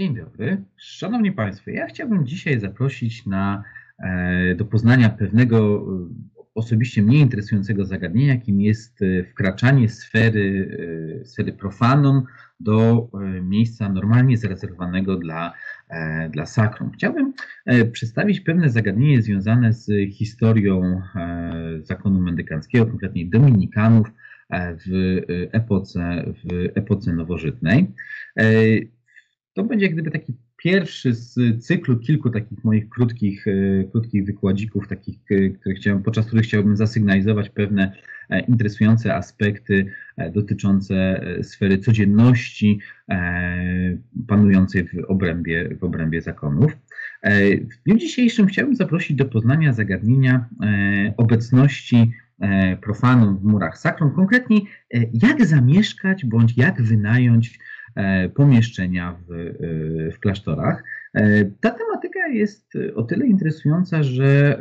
Dzień dobry. Szanowni Państwo, ja chciałbym dzisiaj zaprosić na, e, do poznania pewnego e, osobiście mnie interesującego zagadnienia, jakim jest e, wkraczanie sfery, sfery profanum do miejsca normalnie zarezerwowanego dla, dla sakrum. Chciałbym przedstawić pewne zagadnienie związane z historią zakonu mendykanckiego, konkretnie dominikanów w epoce, w epoce nowożytnej. To będzie jak gdyby taki pierwszy z cyklu kilku takich moich krótkich, e, krótkich wykładzików, takich, e, które chciałem, podczas których chciałbym zasygnalizować pewne e, interesujące aspekty dotyczące sfery codzienności panującej w obrębie, w obrębie zakonów. W dniu dzisiejszym chciałbym zaprosić do poznania zagadnienia obecności profanum w murach sakrum, konkretnie jak zamieszkać bądź jak wynająć pomieszczenia w, e, w klasztorach. E, ta tematyka jest o tyle interesująca, że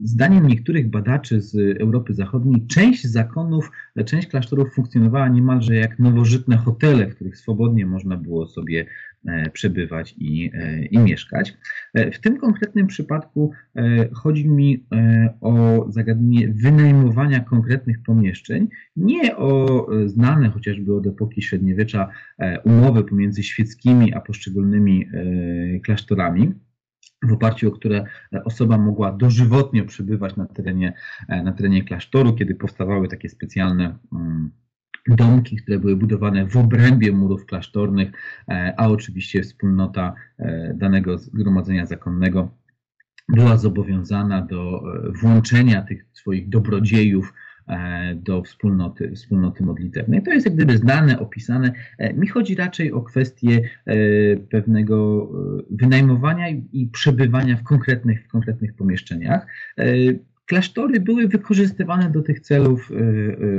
Zdaniem niektórych badaczy z Europy Zachodniej, część zakonów, część klasztorów funkcjonowała niemalże jak nowożytne hotele, w których swobodnie można było sobie e, przebywać i, e, i mieszkać. E, w tym konkretnym przypadku chodzi mi o zagadnienie wynajmowania konkretnych pomieszczeń, nie o znane chociażby od epoki średniowiecza umowy pomiędzy świeckimi a poszczególnymi klasztorami w oparciu o które osoba mogła dożywotnio przebywać na terenie, e, na terenie klasztoru, kiedy powstawały takie specjalne mm, domki, które były budowane w obrębie murów klasztornych, e, a oczywiście wspólnota e, danego zgromadzenia zakonnego była zobowiązana do włączenia tych swoich dobrodziejów E, do wspólnoty, wspólnoty modlitewnej. To jest jak gdyby znane, opisane. E, mi chodzi raczej o kwestię e, pewnego wynajmowania i przebywania w konkretnych, w konkretnych pomieszczeniach. Klasztory były wykorzystywane do tych celów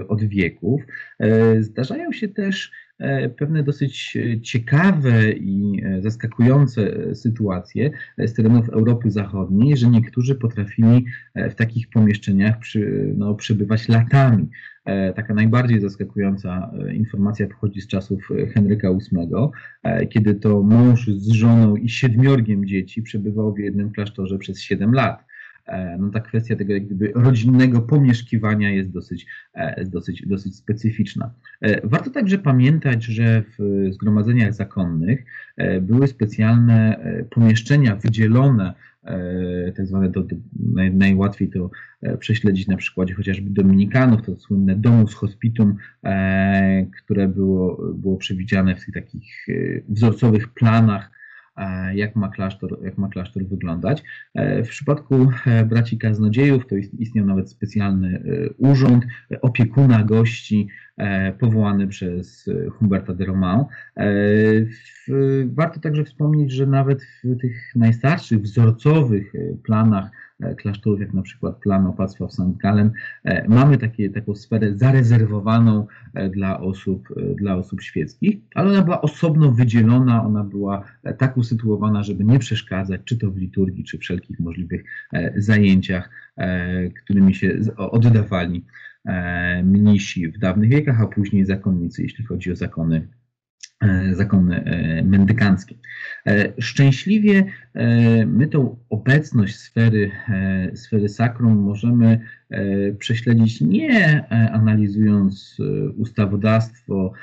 od wieków. Zdarzają się też E, pewne dosyć e, ciekawe i e, zaskakujące sytuacje z terenów Europy Zachodniej, że niektórzy potrafili w takich pomieszczeniach przy, no, przebywać latami. Taka najbardziej zaskakująca informacja pochodzi z czasów Henryka VIII, kiedy to mąż z żoną i siedmiorgiem dzieci przebywał w jednym klasztorze przez 7 lat. E, no ta kwestia tego jak gdyby rodzinnego pomieszkiwania jest dosyć, e, dosyć, dosyć specyficzna. E, warto także pamiętać, że w zgromadzeniach zakonnych były specjalne pomieszczenia wydzielone tak zwane, do, do, naj, najłatwiej to prześledzić na przykładzie chociażby Dominikanów, to słynne domus hospitum, które było, było przewidziane w tych takich wzorcowych planach jak ma klasztor, jak ma klasztor wyglądać. E, w przypadku e, braci kaznodziejów to istniał nawet specjalny urząd opiekuna gości powołany przez Humberta de Romão. Warto także wspomnieć, że nawet w tych najstarszych, wzorcowych planach E, klasztorów, jak na przykład plan opactwa w St. Gallen, e, mamy takie, taką sferę zarezerwowaną e, dla osób, dla osób świeckich, ale ona była osobno wydzielona, ona była tak usytuowana, żeby nie przeszkadzać, czy to w liturgii, czy wszelkich możliwych zajęciach, którymi się oddawali mnisi w dawnych wiekach, a później zakonnicy, jeśli chodzi o zakony E, zakony e, mendykanckie. E, szczęśliwie my tą obecność sfery, sfery sakrum możemy prześledzić nie analizując ustawodawstwo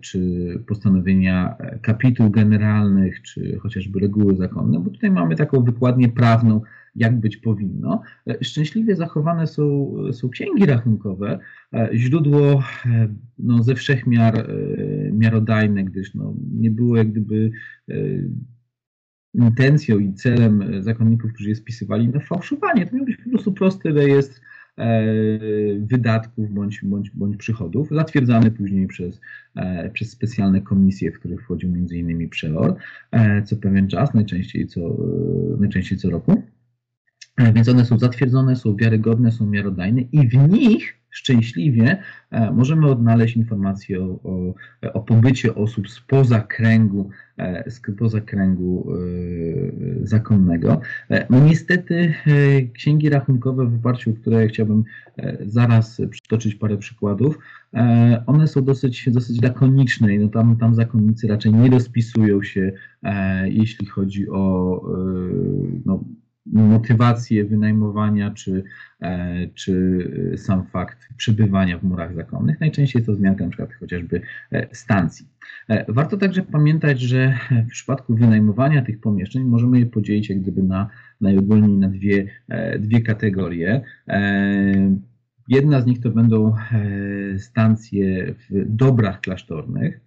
czy postanowienia kapituł generalnych, czy chociażby reguły zakonne, bo tutaj mamy taką wykładnię prawną, jak być powinno. E, szczęśliwie zachowane są, są księgi rachunkowe, e, źródło e, no, ze wszechmiar miarodajne, gdyż no, nie było jak gdyby intencją i celem zakonników, którzy je spisywali, no, fałszowanie. To miał być po prostu prosty rejestr wydatków bądź, bądź, bądź przychodów, zatwierdzany później przez, przez specjalne komisje, w których wchodził m.in. przeor, co pewien czas, najczęściej co, najczęściej co roku. Więc one są zatwierdzone, są wiarygodne, są miarodajne i w nich szczęśliwie e, możemy odnaleźć informacje o, o, o pobycie osób spoza kręgu, e, spoza kręgu e, zakonnego. No niestety księgi rachunkowe, w oparciu o które chciałbym zaraz przytoczyć parę przykładów, one są dosyć, dosyć lakoniczne i no tam, tam zakonnicy raczej nie rozpisują się, jeśli chodzi o no, motywację wynajmowania, czy, e, czy sam fakt przebywania w murach zakonnych. Najczęściej jest to zmianka przykład chociażby e, stacji. E, warto także pamiętać, że w przypadku wynajmowania tych pomieszczeń możemy je podzielić jak gdyby na najogólniej na dwie, dwie kategorie. Jedna z nich to będą stacje w dobrach klasztornych,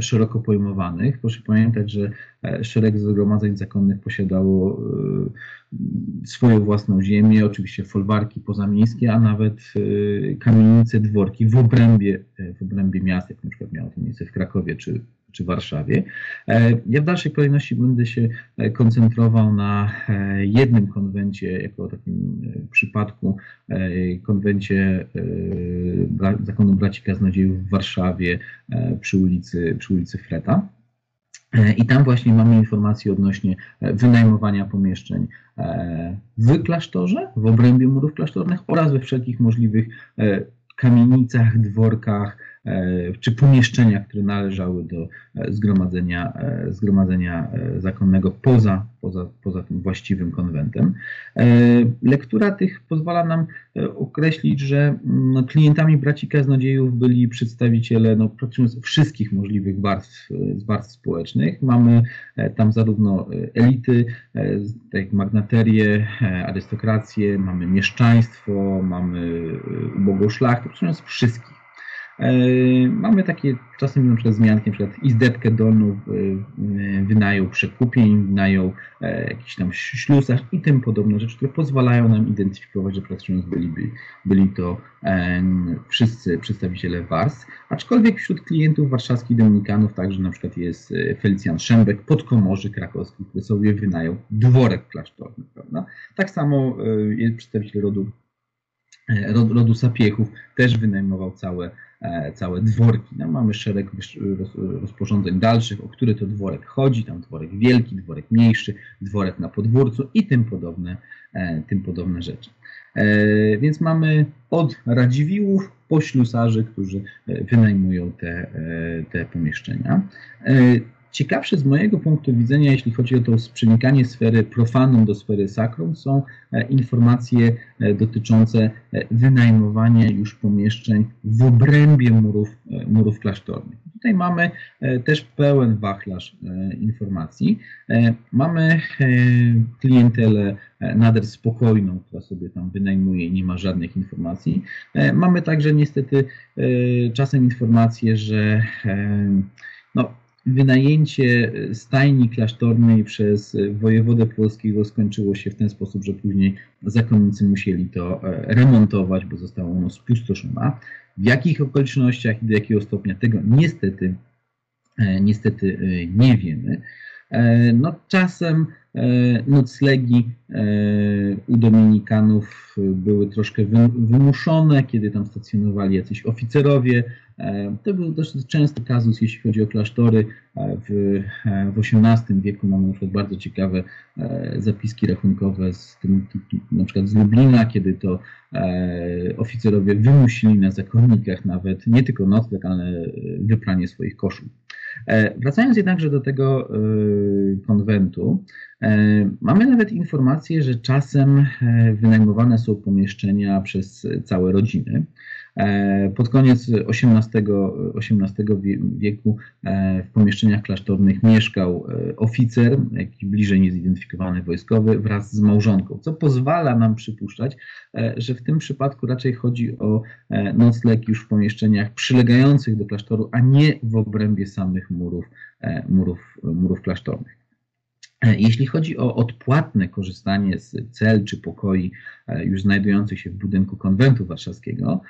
szeroko pojmowanych. Proszę pamiętać, że e, szereg zgromadzeń zakonnych posiadało e, swoją własną ziemię, oczywiście folwarki pozamiejskie, a nawet kamienice, dworki w obrębie, w obrębie miast, jak na przykład miało to miejsce w Krakowie czy czy Warszawie. E, ja w dalszej kolejności będę się e, koncentrował na e, jednym konwencie, jako takim przypadku, konwencie Zakonu Braci Kaznodziejów w Warszawie przy ulicy, przy ulicy Freta. I tam właśnie mamy informacje odnośnie wynajmowania pomieszczeń w klasztorze, w obrębie murów klasztornych oraz we wszelkich możliwych kamienicach, dworkach, czy pomieszczenia, które należały do e, zgromadzenia, e, zgromadzenia zakonnego poza, poza, poza tym właściwym konwentem. Lektura tych pozwala nam określić, że no, klientami braci kaznodziejów byli przedstawiciele no, praktycznie wszystkich możliwych warstw, warstw społecznych. Mamy tam zarówno elity, tak jak magnaterię, arystokrację, mamy mieszczaństwo, mamy szlachtę, praktycznie wszystkich. E, mamy takie czasem na przykład zmianki, na przykład izdebkę dolną e, wynają przekupień, wynają e, jakiś tam ślusarz i tym podobne rzeczy, które pozwalają nam identyfikować, że pracując byliby, byli to wszyscy przedstawiciele warstw, aczkolwiek wśród klientów warszawskich dominikanów także na przykład jest Felicjan Szembek, podkomorzy krakowski, który sobie wynają dworek klasztorny, prawda? Tak samo jest przedstawiciel rodu rodu Sapiechów też wynajmował całe E, całe dworki. No, mamy szereg rozporządzeń dalszych, o który to dworek chodzi, tam dworek wielki, dworek mniejszy, dworek na podwórcu i tym podobne, e, tym podobne rzeczy. E, więc mamy od Radziwiłłów po ślusarzy, którzy wynajmują te, te pomieszczenia. Ciekawsze z mojego punktu widzenia, jeśli chodzi o to przenikanie sfery profanum do sfery sakrum, są e, informacje e, dotyczące e, wynajmowania już pomieszczeń w obrębie murów, murów klasztornych. Tutaj mamy też pełen wachlarz informacji. Mamy klientelę nader spokojną, która sobie tam wynajmuje i nie ma żadnych informacji. Mamy także niestety czasem informacje, że no, Wynajęcie stajni klasztornej przez wojewodę polskiego skończyło się w ten sposób, że później zakonnicy musieli to e, remontować, bo zostało ono spustoszone. W jakich okolicznościach i do jakiego stopnia tego niestety, e, niestety e, nie wiemy. No, czasem noclegi u Dominikanów były troszkę wymuszone, kiedy tam stacjonowali jacyś oficerowie, E, to był dość częsty kazus, jeśli chodzi o klasztory. E, w, e, w XVIII wieku mamy na przykład bardzo ciekawe zapiski rachunkowe z tym, na przykład z Lublina, kiedy to oficerowie wymusili na zakonnikach nawet nie tylko nocleg, ale wypranie swoich koszul. Wracając jednakże do tego konwentu, mamy nawet informację, że czasem wynajmowane są pomieszczenia przez całe rodziny. E, pod koniec XVIII, XVIII wieku e, w pomieszczeniach klasztornych mieszkał e, oficer, jakiś bliżej niezidentyfikowany wojskowy, wraz z małżonką, co pozwala nam przypuszczać, że w tym przypadku raczej chodzi o nocleg już w pomieszczeniach przylegających do klasztoru, a nie w obrębie samych murów, murów, murów klasztornych. Jeśli chodzi o odpłatne korzystanie z cel czy pokoi już znajdujących się w budynku konwentu warszawskiego,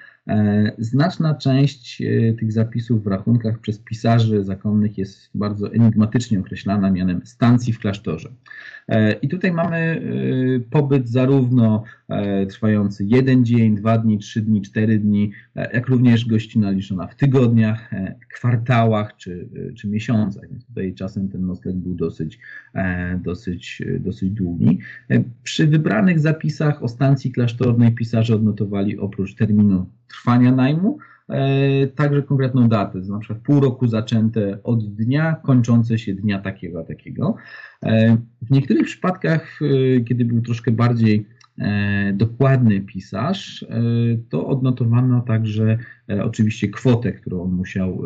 Znaczna część tych zapisów w rachunkach przez pisarzy zakonnych jest bardzo enigmatycznie określana mianem stacji w klasztorze. I tutaj mamy pobyt zarówno trwający jeden dzień, dwa dni, trzy dni, cztery dni, jak również gościna liczona w tygodniach, kwartałach czy, czy miesiącach. Więc tutaj czasem ten nocleg był dosyć, dosyć, dosyć długi. Przy wybranych zapisach o stacji klasztornej pisarze odnotowali oprócz terminu trwania najmu, e, także konkretną datę, na przykład pół roku zaczęte od dnia, kończące się dnia takiego a takiego. E, w niektórych przypadkach, e, kiedy był troszkę bardziej dokładny pisarz, to odnotowano także oczywiście kwotę, którą on musiał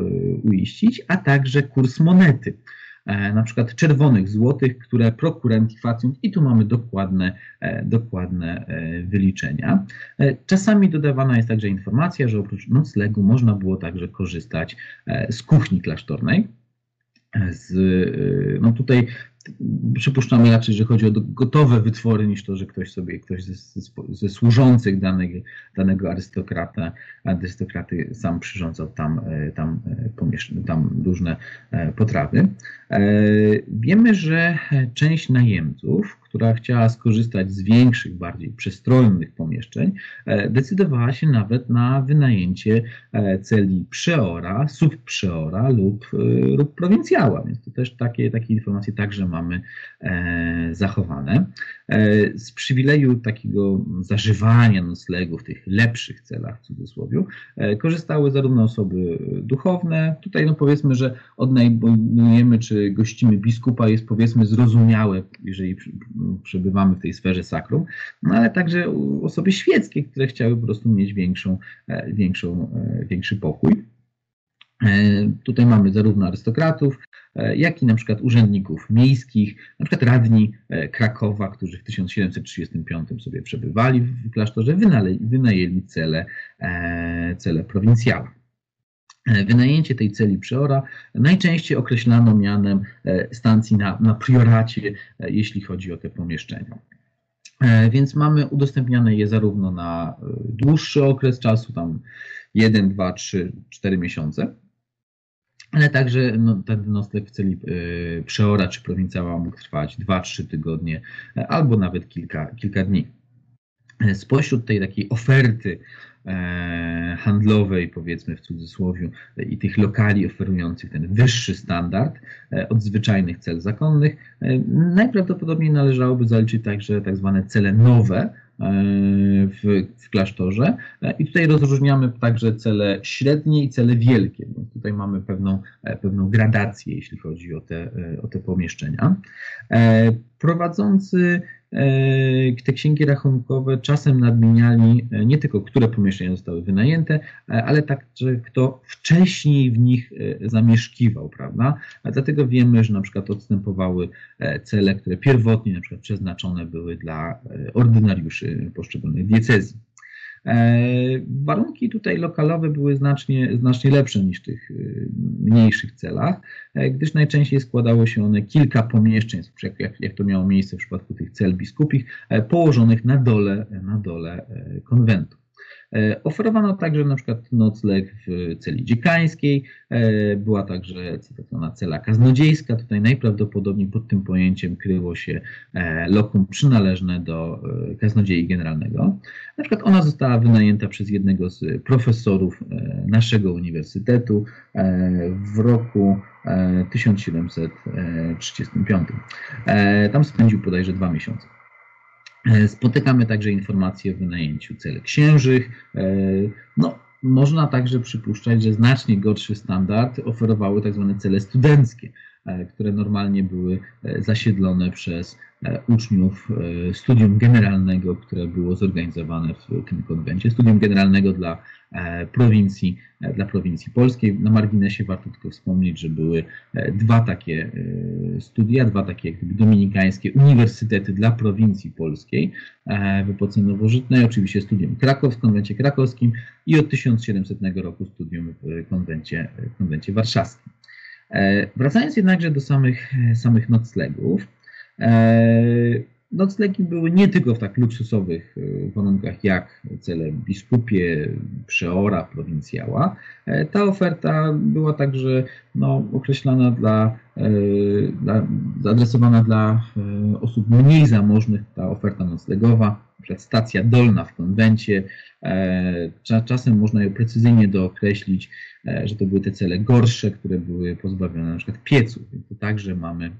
uiścić, a także kurs monety. E, na przykład czerwonych, złotych, które prokurent faciunt i tu mamy dokładne, e, dokładne e, wyliczenia. Czasami dodawana jest także informacja, że oprócz noclegu można było także korzystać z kuchni klasztornej. Z, no tutaj przypuszczamy raczej, że chodzi o gotowe wytwory niż to, że ktoś sobie, ktoś ze, ze służących danego, danego arystokrata, arystokraty sam przyrządzał tam, e, tam, e, tam różne e, potrawy. Wiemy, że część najemców, która chciała skorzystać z większych, bardziej przestronnych pomieszczeń, decydowała się nawet na wynajęcie celi przeora, subprzeora lub, lub prowincjała. Więc to też takie, takie informacje także mamy e, zachowane. E, z przywileju takiego zażywania noclegu w tych lepszych celach, w cudzysłowie, e, korzystały zarówno osoby duchowne, tutaj no powiedzmy, że odnajdujemy czy gościmy biskupa jest powiedzmy zrozumiałe, jeżeli przebywamy w tej sferze sakrum, no ale także osoby świeckie, które chciały po prostu mieć większą, większą, większy pokój. Tutaj mamy zarówno arystokratów, E, jak i na przykład urzędników miejskich, na przykład radni e, Krakowa, którzy w 1735 sobie przebywali w klasztorze, wynajęli cele, e, cele prowincjała. Wynajęcie tej celi przeora najczęściej określano mianem stacji na, na prioracie, jeśli chodzi o te pomieszczenia. Więc mamy udostępniane je zarówno na dłuższy okres czasu, tam 1, 2, 3, 4 miesiące, ale także no, ten nocleg w celi y, przeora czy prowincjała mógł trwać 2-3 tygodnie e, albo nawet kilka, kilka dni. E, spośród tej takiej oferty e, handlowej, powiedzmy w cudzysłowie, i tych lokali oferujących ten wyższy standard od zwyczajnych cel zakonnych, najprawdopodobniej należałoby zaliczyć także tak zwane cele nowe, w, w klasztorze. I tutaj rozróżniamy także cele średnie i cele wielkie. Więc tutaj mamy pewną, pewną gradację, jeśli chodzi o te, o te pomieszczenia. Prowadzący E, te księgi rachunkowe czasem nadmieniali e, nie tylko, które pomieszczenia zostały wynajęte, e, ale także kto wcześniej w nich zamieszkiwał, prawda? A dlatego wiemy, że na przykład odstępowały cele, które pierwotnie na przykład przeznaczone były dla ordynariuszy poszczególnych diecezji. E, warunki tutaj lokalowe były znacznie, znacznie lepsze niż w tych e, mniejszych celach, e, gdyż najczęściej składało się one kilka pomieszczeń, jak, jak to miało miejsce w przypadku tych cel biskupich, położonych na dole, na dole konwentu. E, oferowano także na przykład nocleg w celi dziekańskiej, e, była także cytowana cela kaznodziejska. Tutaj najprawdopodobniej pod tym pojęciem kryło się e, lokum przynależne do kaznodziei generalnego. Na przykład ona została wynajęta przez jednego z profesorów naszego uniwersytetu w roku 1735. Tam spędził bodajże dwa miesiące. E, spotykamy także informacje o wynajęciu cel księżych. E, no, można także przypuszczać, że znacznie gorszy standard oferowały tak zwane cele studenckie, które normalnie były zasiedlone przez uczniów studium generalnego, które było zorganizowane w tym konwencie. Studium generalnego dla E, prowincji, e, dla prowincji polskiej. Na marginesie warto tylko wspomnieć, że były e, dwa takie studia, dwa takie jak dominikańskie uniwersytety dla prowincji polskiej w epoce nowożytnej. Oczywiście studium Krakow w konwencie krakowskim i od 1700 roku studium w konwencie, konwencie warszawskim. Wracając jednakże do samych, samych noclegów, noclegi były nie tylko w tak luksusowych e, warunkach jak cele biskupie, przeora, prowincjała. E, ta oferta była także no, określana dla, e, dla, zaadresowana dla osób mniej zamożnych, ta oferta noclegowa, stacja dolna w konwencie. Czasem można ją precyzyjnie dookreślić, że to były te cele gorsze, które były pozbawione np. pieców. Więc tu także mamy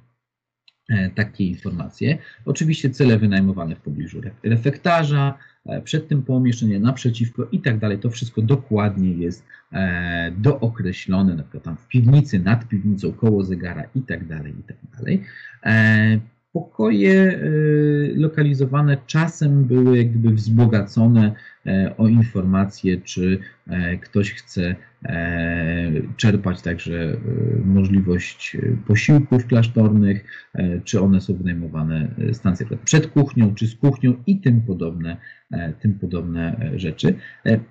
takie informacje. Oczywiście cele wynajmowane w pobliżu refektarza, e, przed tym pomieszczenie, naprzeciwko i tak dalej. To wszystko dokładnie jest e, dookreślone, na przykład tam w piwnicy, nad piwnicą, koło zegara i tak dalej, i tak dalej. Pokoje lokalizowane czasem były jakby wzbogacone o informacje, czy ktoś chce E, czerpać także e, możliwość e, posiłków klasztornych, czy one są wynajmowane stacje przed kuchnią, czy z kuchnią i tym podobne, tym podobne rzeczy.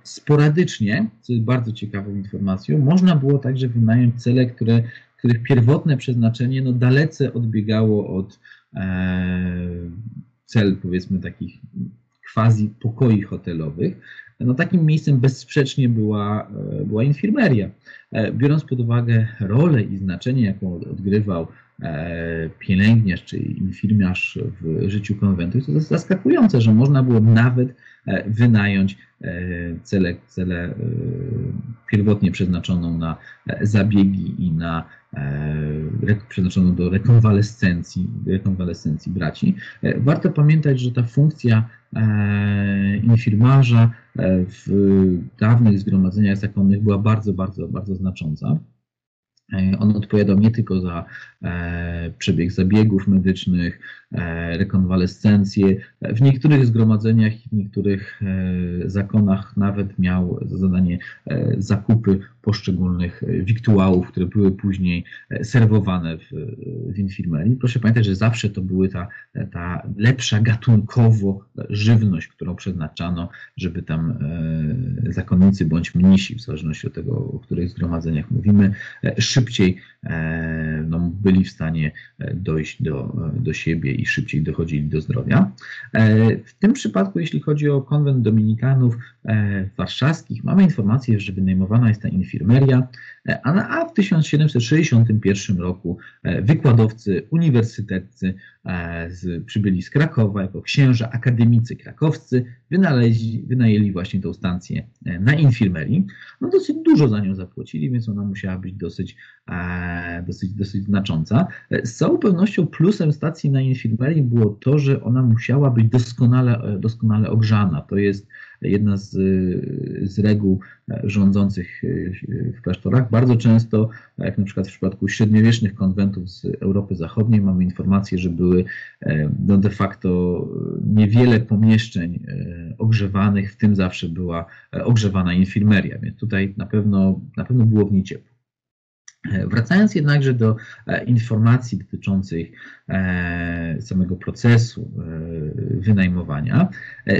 Sporadycznie, co jest bardzo ciekawą informacją, można było także wynająć cele, które, których pierwotne przeznaczenie no, dalece odbiegało od cel, powiedzmy, takich quasi pokoi hotelowych, no takim miejscem bezsprzecznie była, e, była infirmeria. E, biorąc pod uwagę rolę i znaczenie, jaką odgrywał e, pielęgniarz czy infirmiarz w życiu konwentu, to jest zaskakujące, że można było nawet wynająć cele, cele pierwotnie przeznaczoną na zabiegi i na przeznaczoną do rekonwalescencji, rekonwalescencji braci. Warto pamiętać, że ta funkcja infirmarza E, w dawnych zgromadzeniach zakonnych była bardzo, bardzo, bardzo znacząca. E, on odpowiadał nie tylko za e, przebieg zabiegów medycznych, e, rekonwalescencję. W niektórych zgromadzeniach w niektórych zakonach nawet miał za zadanie zakupy poszczególnych wiktuałów, które były później serwowane w, w infirmerii. Proszę pamiętać, że zawsze to były ta, ta lepsza gatunkowo żywność, którą przeznaczano, żeby tam zakonnicy bądź mnisi, w zależności od tego, o których zgromadzeniach mówimy, szybciej e, no, byli w stanie e, dojść do, do siebie i szybciej dochodzili do zdrowia. E, w tym przypadku, jeśli chodzi o konwent dominikanów warszawskich, mamy informację, że wynajmowana jest ta infirmeria, a w 1761 roku wykładowcy uniwersyteccy z, przybyli z Krakowa jako księża akademicy krakowscy, wynaleźli, wynajęli właśnie tą stację na infirmerii. No dosyć dużo za nią zapłacili, więc ona musiała być dosyć, dosyć, dosyć znacząca. Z całą pewnością plusem stacji na infirmerii było to, że ona musiała być doskonale, doskonale ogrzana. To jest jedna z, z reguł rządzących w klasztorach. Bardzo często, jak na przykład w przypadku średniowiecznych konwentów z Europy Zachodniej, mamy informacje, że były no de facto niewiele pomieszczeń ogrzewanych, w tym zawsze była ogrzewana infirmeria, więc tutaj na pewno, na pewno było w niej ciepło. E, wracając jednakże do e, informacji dotyczących e, samego procesu wynajmowania,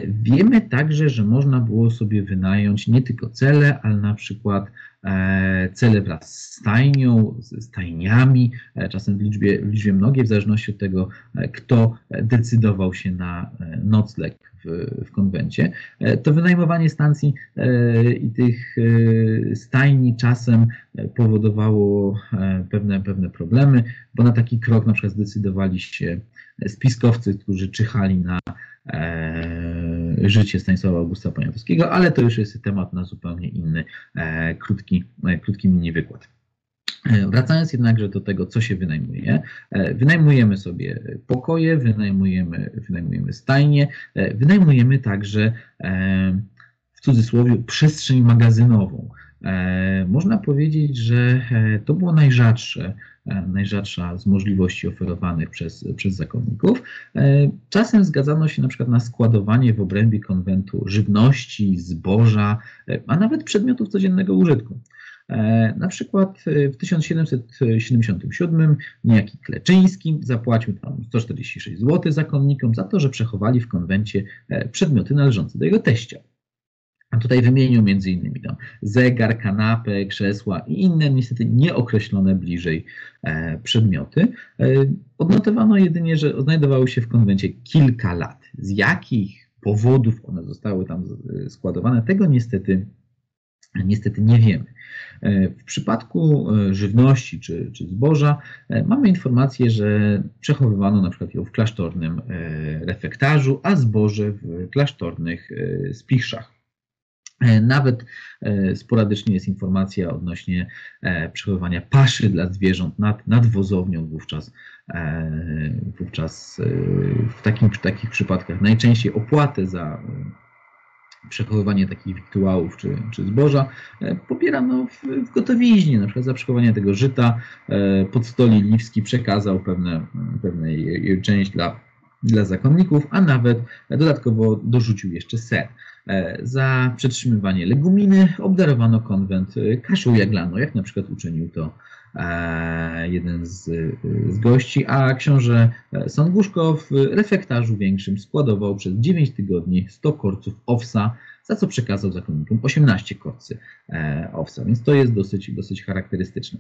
wiemy także, że można było sobie wynająć nie tylko cele, ale na przykład cele wraz z stajnią, z stajniami, czasem w liczbie, w liczbie mnogiej, w zależności od tego, kto decydował się na nocleg w, w konwencie. To wynajmowanie stacji i tych stajni czasem powodowało pewne, pewne problemy, bo na taki krok na przykład zdecydowali się spiskowcy, którzy czyhali na e, życie Stanisława Augusta Poniatowskiego, ale to już jest temat na zupełnie inny, e, krótki, e, krótki mini wykład. Wracając jednakże do tego, co się wynajmuje, wynajmujemy sobie pokoje, wynajmujemy, wynajmujemy stajnie, wynajmujemy także w cudzysłowie przestrzeń magazynową. E, można powiedzieć, że e, to było najrzadsze, e, najrzadsza z możliwości oferowanych przez, przez zakonników. Czasem zgadzano się na przykład na składowanie w obrębie konwentu żywności, zboża, a nawet przedmiotów codziennego użytku. Na przykład w 1777 niejaki Kleczyński zapłacił tam 146 zł zakonnikom za to, że przechowali w konwencie przedmioty należące do jego teścia. A tutaj wymienił między innymi tam zegar, kanapę, krzesła i inne niestety nieokreślone bliżej e, przedmioty. E, odnotowano jedynie, że znajdowały się w konwencie kilka lat. Z jakich powodów one zostały tam składowane, tego niestety, niestety nie wiemy. E, w przypadku żywności czy, czy zboża mamy informację, że przechowywano na przykład ją w klasztornym refektarzu, a zboże w klasztornych spichrzach. E, nawet e, sporadycznie jest informacja odnośnie e, przechowywania paszy dla zwierząt nad, nad wozownią wówczas. Wówczas w, takim, w takich przypadkach najczęściej opłatę za przechowywanie takich wiktuałów czy, czy zboża popierano w, w gotowiźnie, na przykład za przechowanie tego żyta. Podstoli Liwski przekazał pewne, pewną część dla, dla zakonników, a nawet dodatkowo dorzucił jeszcze ser. E, za przetrzymywanie leguminy obdarowano konwent e, kaszą jaglaną, jak na przykład uczynił to e, jeden z, z gości, a książę Sąguszko w refektarzu większym składował przez 9 tygodni 100 korców owsa, za co przekazał zakonnikom 18 korcy owsa, więc to jest dosyć, dosyć charakterystyczne.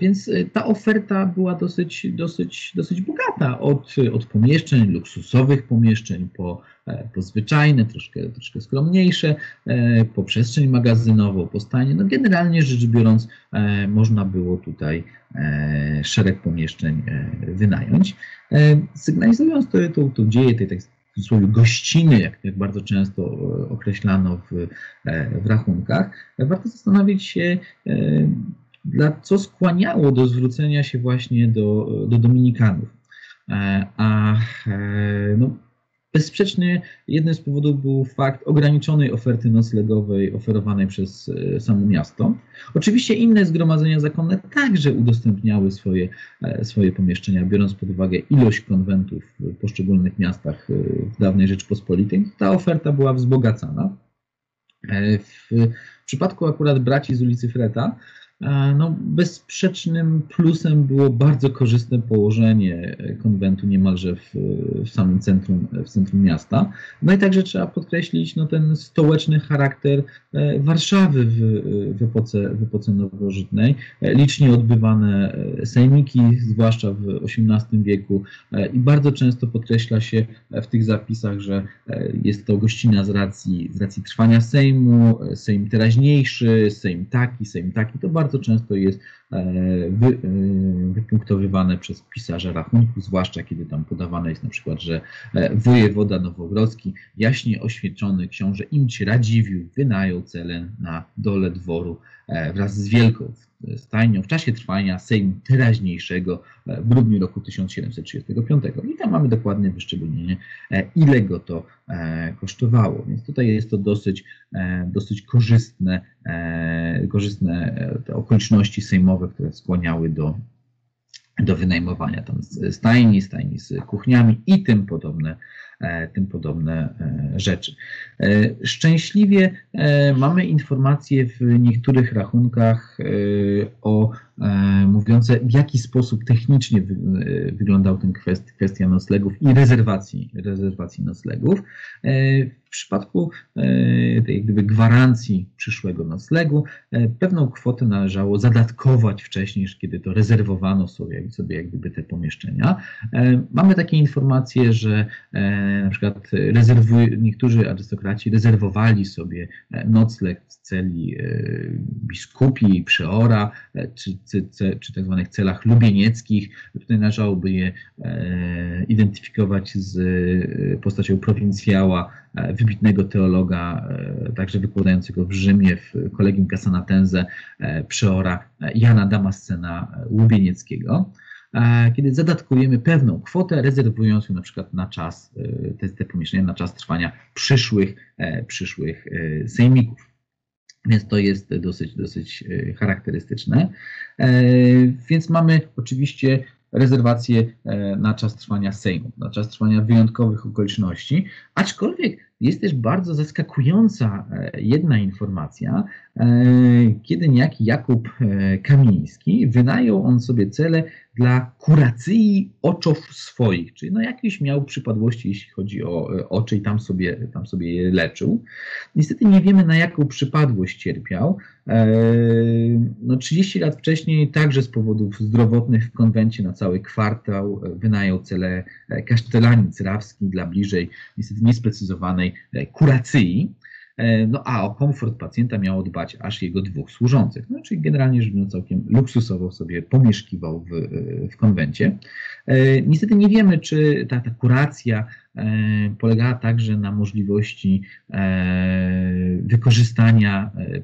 Więc ta oferta była dosyć, dosyć, dosyć bogata od, od pomieszczeń, luksusowych pomieszczeń po E, po zwyczajne, troszkę, troszkę skromniejsze, e, po przestrzeń magazynową, po stanie. No generalnie rzecz biorąc, e, można było tutaj szereg pomieszczeń wynająć. Sygnalizując to, to, to dzieje tej tak cudzysłowie gościny, jak, jak bardzo często określano w, w rachunkach, warto zastanowić się, dla co skłaniało do zwrócenia się właśnie do, do Dominikanów. A no, Bezsprzecznie jednym z powodów był fakt ograniczonej oferty noclegowej oferowanej przez e, samo miasto. Oczywiście inne zgromadzenia zakonne także udostępniały swoje, e, swoje pomieszczenia, biorąc pod uwagę ilość konwentów w poszczególnych miastach e, w dawnej Rzeczpospolitej. Ta oferta była wzbogacana. W przypadku akurat braci z ulicy Freta, no, bezsprzecznym plusem było bardzo korzystne położenie konwentu niemalże w, w, samym centrum, w centrum miasta. No i także trzeba podkreślić no, ten stołeczny charakter e, Warszawy w, w, epoce, w epoce nowożytnej. E, licznie odbywane e, sejmiki, zwłaszcza w XVIII wieku i bardzo często podkreśla się w tych zapisach, że jest to gościna z racji, z racji trwania Sejmu, Sejm teraźniejszy, Sejm taki, Sejm taki. To bardzo bardzo często jest e, wy, e, wypunktowywane przez pisarza rachunku, zwłaszcza kiedy tam podawane jest na przykład, że e, wojewoda nowogrodzki, jaśnie oświecony książę Imć Radziwił wynajął celę na dole dworu wraz z wielką stajnią w czasie trwania Sejmu teraźniejszego w grudniu roku 1735. I tam mamy dokładne wyszczególnienie, ile go to kosztowało. Więc tutaj jest to dosyć, dosyć korzystne, korzystne okoliczności sejmowe, które skłaniały do, do wynajmowania tam stajni, stajni z kuchniami i tym podobne, e, tym podobne e, rzeczy. E, szczęśliwie mamy informacje w niektórych rachunkach o mówiące, w jaki sposób technicznie wyglądał ten kwest, kwestia noclegów i rezerwacji, rezerwacji noclegów. W przypadku e, tej gdyby gwarancji przyszłego noclegu e, pewną kwotę należało zadatkować wcześniej, kiedy to rezerwowano sobie, sobie jak gdyby te pomieszczenia. E, mamy takie informacje, że na przykład niektórzy arystokraci rezerwowali sobie nocleg w celi biskupi, przeora, czy, czy, tak zwanych celach lubienieckich. Tutaj należałoby je identyfikować z postacią prowincjała, E, wybitnego teologa, e, także wykładającego w Rzymie w Kolegium Casanatense, e, przeora Jana Damascena Łubienieckiego, kiedy zadatkujemy pewną kwotę, rezerwując ją na przykład na czas, te, te pomieszczenia, na czas trwania przyszłych, przyszłych sejmików. Więc to jest dosyć, dosyć charakterystyczne. Więc mamy oczywiście rezerwację na czas trwania Sejmu, na czas trwania wyjątkowych okoliczności, aczkolwiek jest też bardzo zaskakująca jedna informacja, kiedy niejaki Jakub Kamiński wynajął on sobie cele dla kuracji oczów swoich, czyli no jakieś miał przypadłości, jeśli chodzi o e, oczy i tam sobie, tam sobie je leczył. Niestety nie wiemy na jaką przypadłość cierpiał. E, no 30 lat wcześniej także z powodów zdrowotnych w konwencie na cały kwartał e, wynajął cele kasztelanic rawski dla bliżej niestety niesprecyzowanej kuracji. E, no a o komfort pacjenta miało dbać aż jego dwóch służących. No, czyli generalnie rzecz biorąc całkiem luksusowo sobie pomieszkiwał w, w konwencie. E, niestety nie wiemy, czy ta, ta kuracja E, polegała także na możliwości e, wykorzystania e,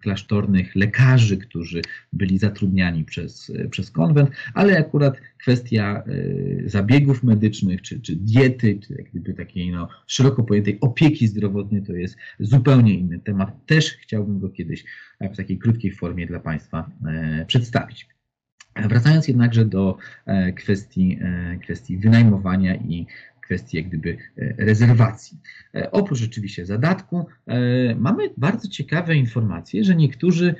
klasztornych lekarzy, którzy byli zatrudniani przez, przez konwent, ale akurat kwestia zabiegów medycznych, czy, czy diety, czy jak gdyby takiej no, szeroko pojętej opieki zdrowotnej, to jest zupełnie inny temat. Też chciałbym go kiedyś w takiej krótkiej formie dla Państwa przedstawić. Wracając jednakże do kwestii, kwestii wynajmowania i kwestii jak gdyby e, rezerwacji. E, oprócz oczywiście zadatku e, mamy bardzo ciekawe informacje, że niektórzy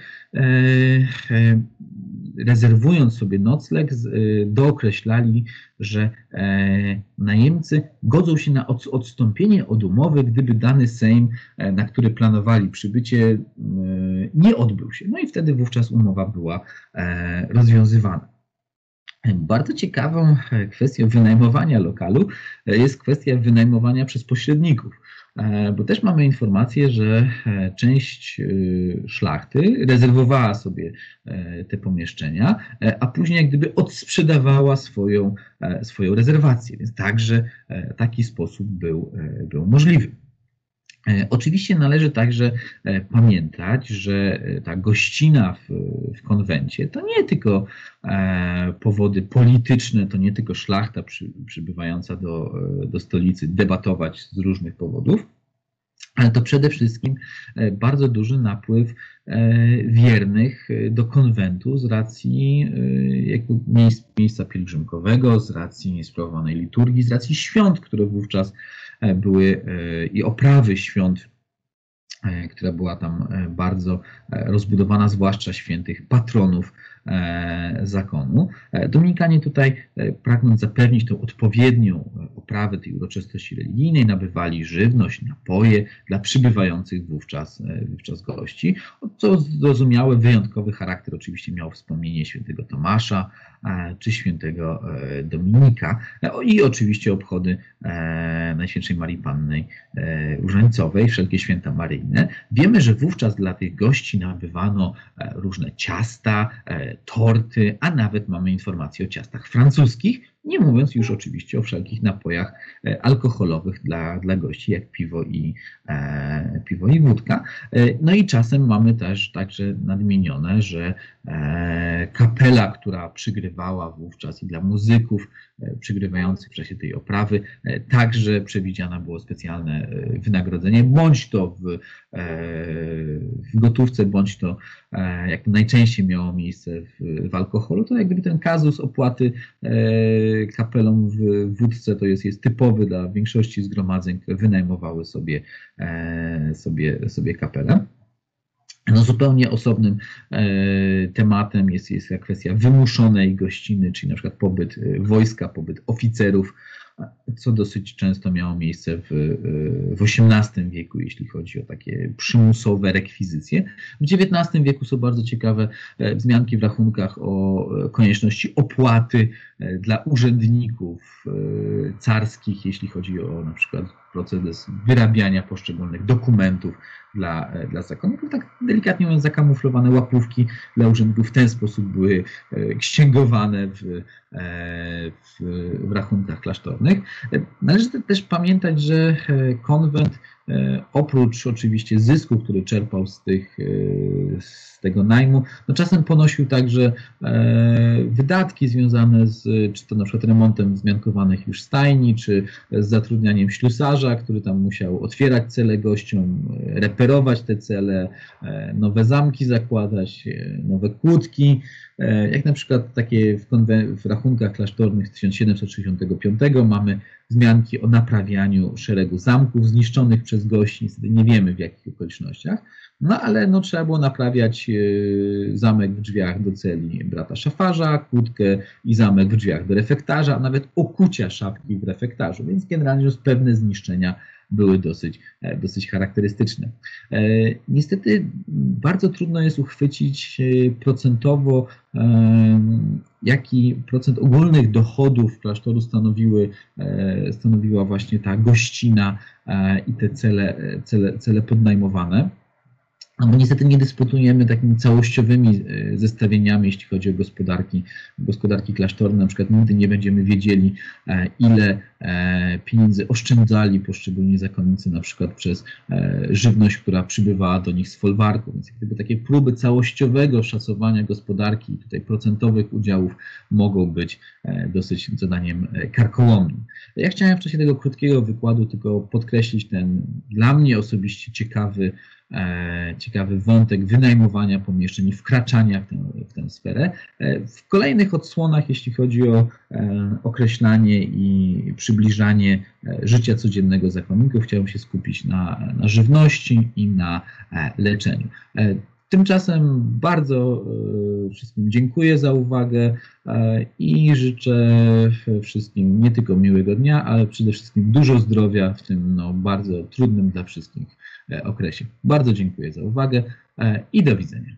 rezerwując sobie nocleg dookreślali, że najemcy godzą się na odstąpienie od umowy, gdyby dany Sejm, na który planowali przybycie, nie odbył się. No i wtedy wówczas umowa była rozwiązywana. Bardzo ciekawą e, kwestią wynajmowania lokalu e, jest kwestia wynajmowania przez pośredników, e, bo też mamy informację, że część szlachty rezerwowała sobie te pomieszczenia, a później jak gdyby odsprzedawała swoją, swoją rezerwację, więc także taki sposób był, był możliwy. E, oczywiście należy także e, pamiętać, że e, ta gościna w, w konwencie to nie tylko powody polityczne, to nie tylko szlachta przy, przybywająca do, do stolicy debatować z różnych powodów, ale to przede wszystkim bardzo duży napływ wiernych do konwentu z racji miejsca pielgrzymkowego, z racji sprawowanej liturgii, z racji świąt, które wówczas były e, i oprawy świąt, e, która była tam bardzo rozbudowana, zwłaszcza świętych patronów E, zakonu. E, Dominikanie tutaj, e, pragnąc zapewnić tą odpowiednią oprawę tej uroczystości religijnej, nabywali żywność, napoje dla przybywających wówczas, wówczas gości, co zrozumiałe, wyjątkowy charakter oczywiście miało wspomnienie świętego Tomasza czy świętego Dominika i oczywiście obchody Najświętszej Marii Panny Różańcowej, wszelkie święta maryjne. Wiemy, że wówczas dla tych gości nabywano różne ciasta, torty, a nawet mamy informacje o ciastach francuskich, nie mówiąc już oczywiście o wszelkich napojach e, alkoholowych dla, dla gości, jak piwo i, e, piwo i wódka. E, no i czasem mamy też także nadmienione, że e, kapela, która przygrywała wówczas i dla muzyków e, przygrywających w czasie tej oprawy, e, także przewidziane było specjalne wynagrodzenie, bądź to w, w gotówce, bądź to jak najczęściej miało miejsce w, w alkoholu, to jak gdyby ten kazus opłaty kapelą w wódce to jest, jest typowy dla większości zgromadzeń, które wynajmowały sobie, e, sobie, sobie kapelę. No, zupełnie osobnym e, tematem jest, jest kwestia wymuszonej gościny, czyli na przykład pobyt e, wojska, pobyt oficerów co dosyć często miało miejsce w, w XVIII wieku, jeśli chodzi o takie przymusowe rekwizycje. W XIX wieku są bardzo ciekawe e, wzmianki w rachunkach o konieczności opłaty e, dla urzędników e, carskich, jeśli chodzi o na przykład proces wyrabiania poszczególnych dokumentów dla, dla zakonników. Tak delikatnie mówiąc, zakamuflowane łapówki dla urzędników w ten sposób były księgowane w, w, w rachunkach klasztornych. Należy też pamiętać, że e, konwent e, oprócz oczywiście zysku, który czerpał z, tych, e, z tego najmu, no czasem ponosił także wydatki związane z czy to na przykład remontem zmiankowanych już stajni, czy z zatrudnianiem ślusarza, który tam musiał otwierać cele gościom, reperować te cele, nowe zamki zakładać, nowe kłódki, jak na przykład takie w, w rachunkach klasztornych z 1765 mamy wzmianki o naprawianiu szeregu zamków zniszczonych przez gości, niestety nie wiemy w jakich okolicznościach, no ale no, trzeba było naprawiać zamek w drzwiach do celi brata szafarza, kłódkę i zamek w drzwiach do refektarza, a nawet okucia szafki w refektarzu, więc generalnie już pewne zniszczenia były dosyć, e, dosyć charakterystyczne. E, niestety bardzo trudno jest uchwycić e, procentowo, jaki procent ogólnych dochodów klasztoru stanowiły, stanowiła właśnie ta gościna i te cele, cele, cele podnajmowane. No bo niestety nie dysponujemy takimi całościowymi e, zestawieniami, jeśli chodzi o gospodarki, gospodarki klasztorne. Na przykład nigdy nie będziemy wiedzieli, e, ile e, pieniędzy oszczędzali poszczególni zakonnicy, na przykład przez żywność, która przybywała do nich z folwarku. Więc gdyby takie próby całościowego szacowania gospodarki, tutaj procentowych udziałów mogą być dosyć zadaniem karkołomnym. Ja chciałem w czasie tego krótkiego wykładu tylko podkreślić ten dla mnie osobiście ciekawy ciekawy wątek wynajmowania pomieszczeń i wkraczania w tę, w tę sferę. E, w kolejnych odsłonach, jeśli chodzi o e, określanie i przybliżanie życia codziennego zakonników, chciałbym się skupić na, na żywności i na leczeniu. Tymczasem bardzo wszystkim dziękuję za uwagę i życzę wszystkim nie tylko miłego dnia, ale przede wszystkim dużo zdrowia w tym no, bardzo trudnym dla wszystkich E, okresie. Bardzo dziękuję za uwagę e, i do widzenia.